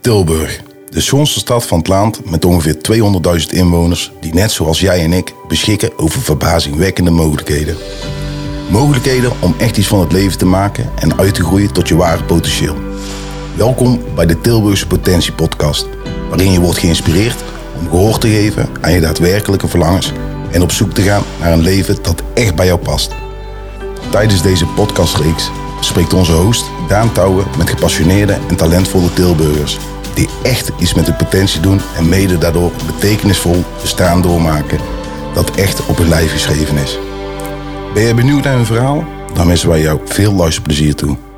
Tilburg, de schoonste stad van het land met ongeveer 200.000 inwoners die net zoals jij en ik beschikken over verbazingwekkende mogelijkheden. Mogelijkheden om echt iets van het leven te maken en uit te groeien tot je ware potentieel. Welkom bij de Tilburgse Potentie Podcast, waarin je wordt geïnspireerd om gehoor te geven aan je daadwerkelijke verlangens en op zoek te gaan naar een leven dat echt bij jou past. Tijdens deze podcastreeks spreekt onze host Daan Touwen met gepassioneerde en talentvolle Tilburgers. Die echt iets met hun potentie doen en mede daardoor betekenisvol bestaan doormaken dat echt op hun lijf geschreven is. Ben je benieuwd naar hun verhaal? Dan wensen wij jou veel luisterplezier toe.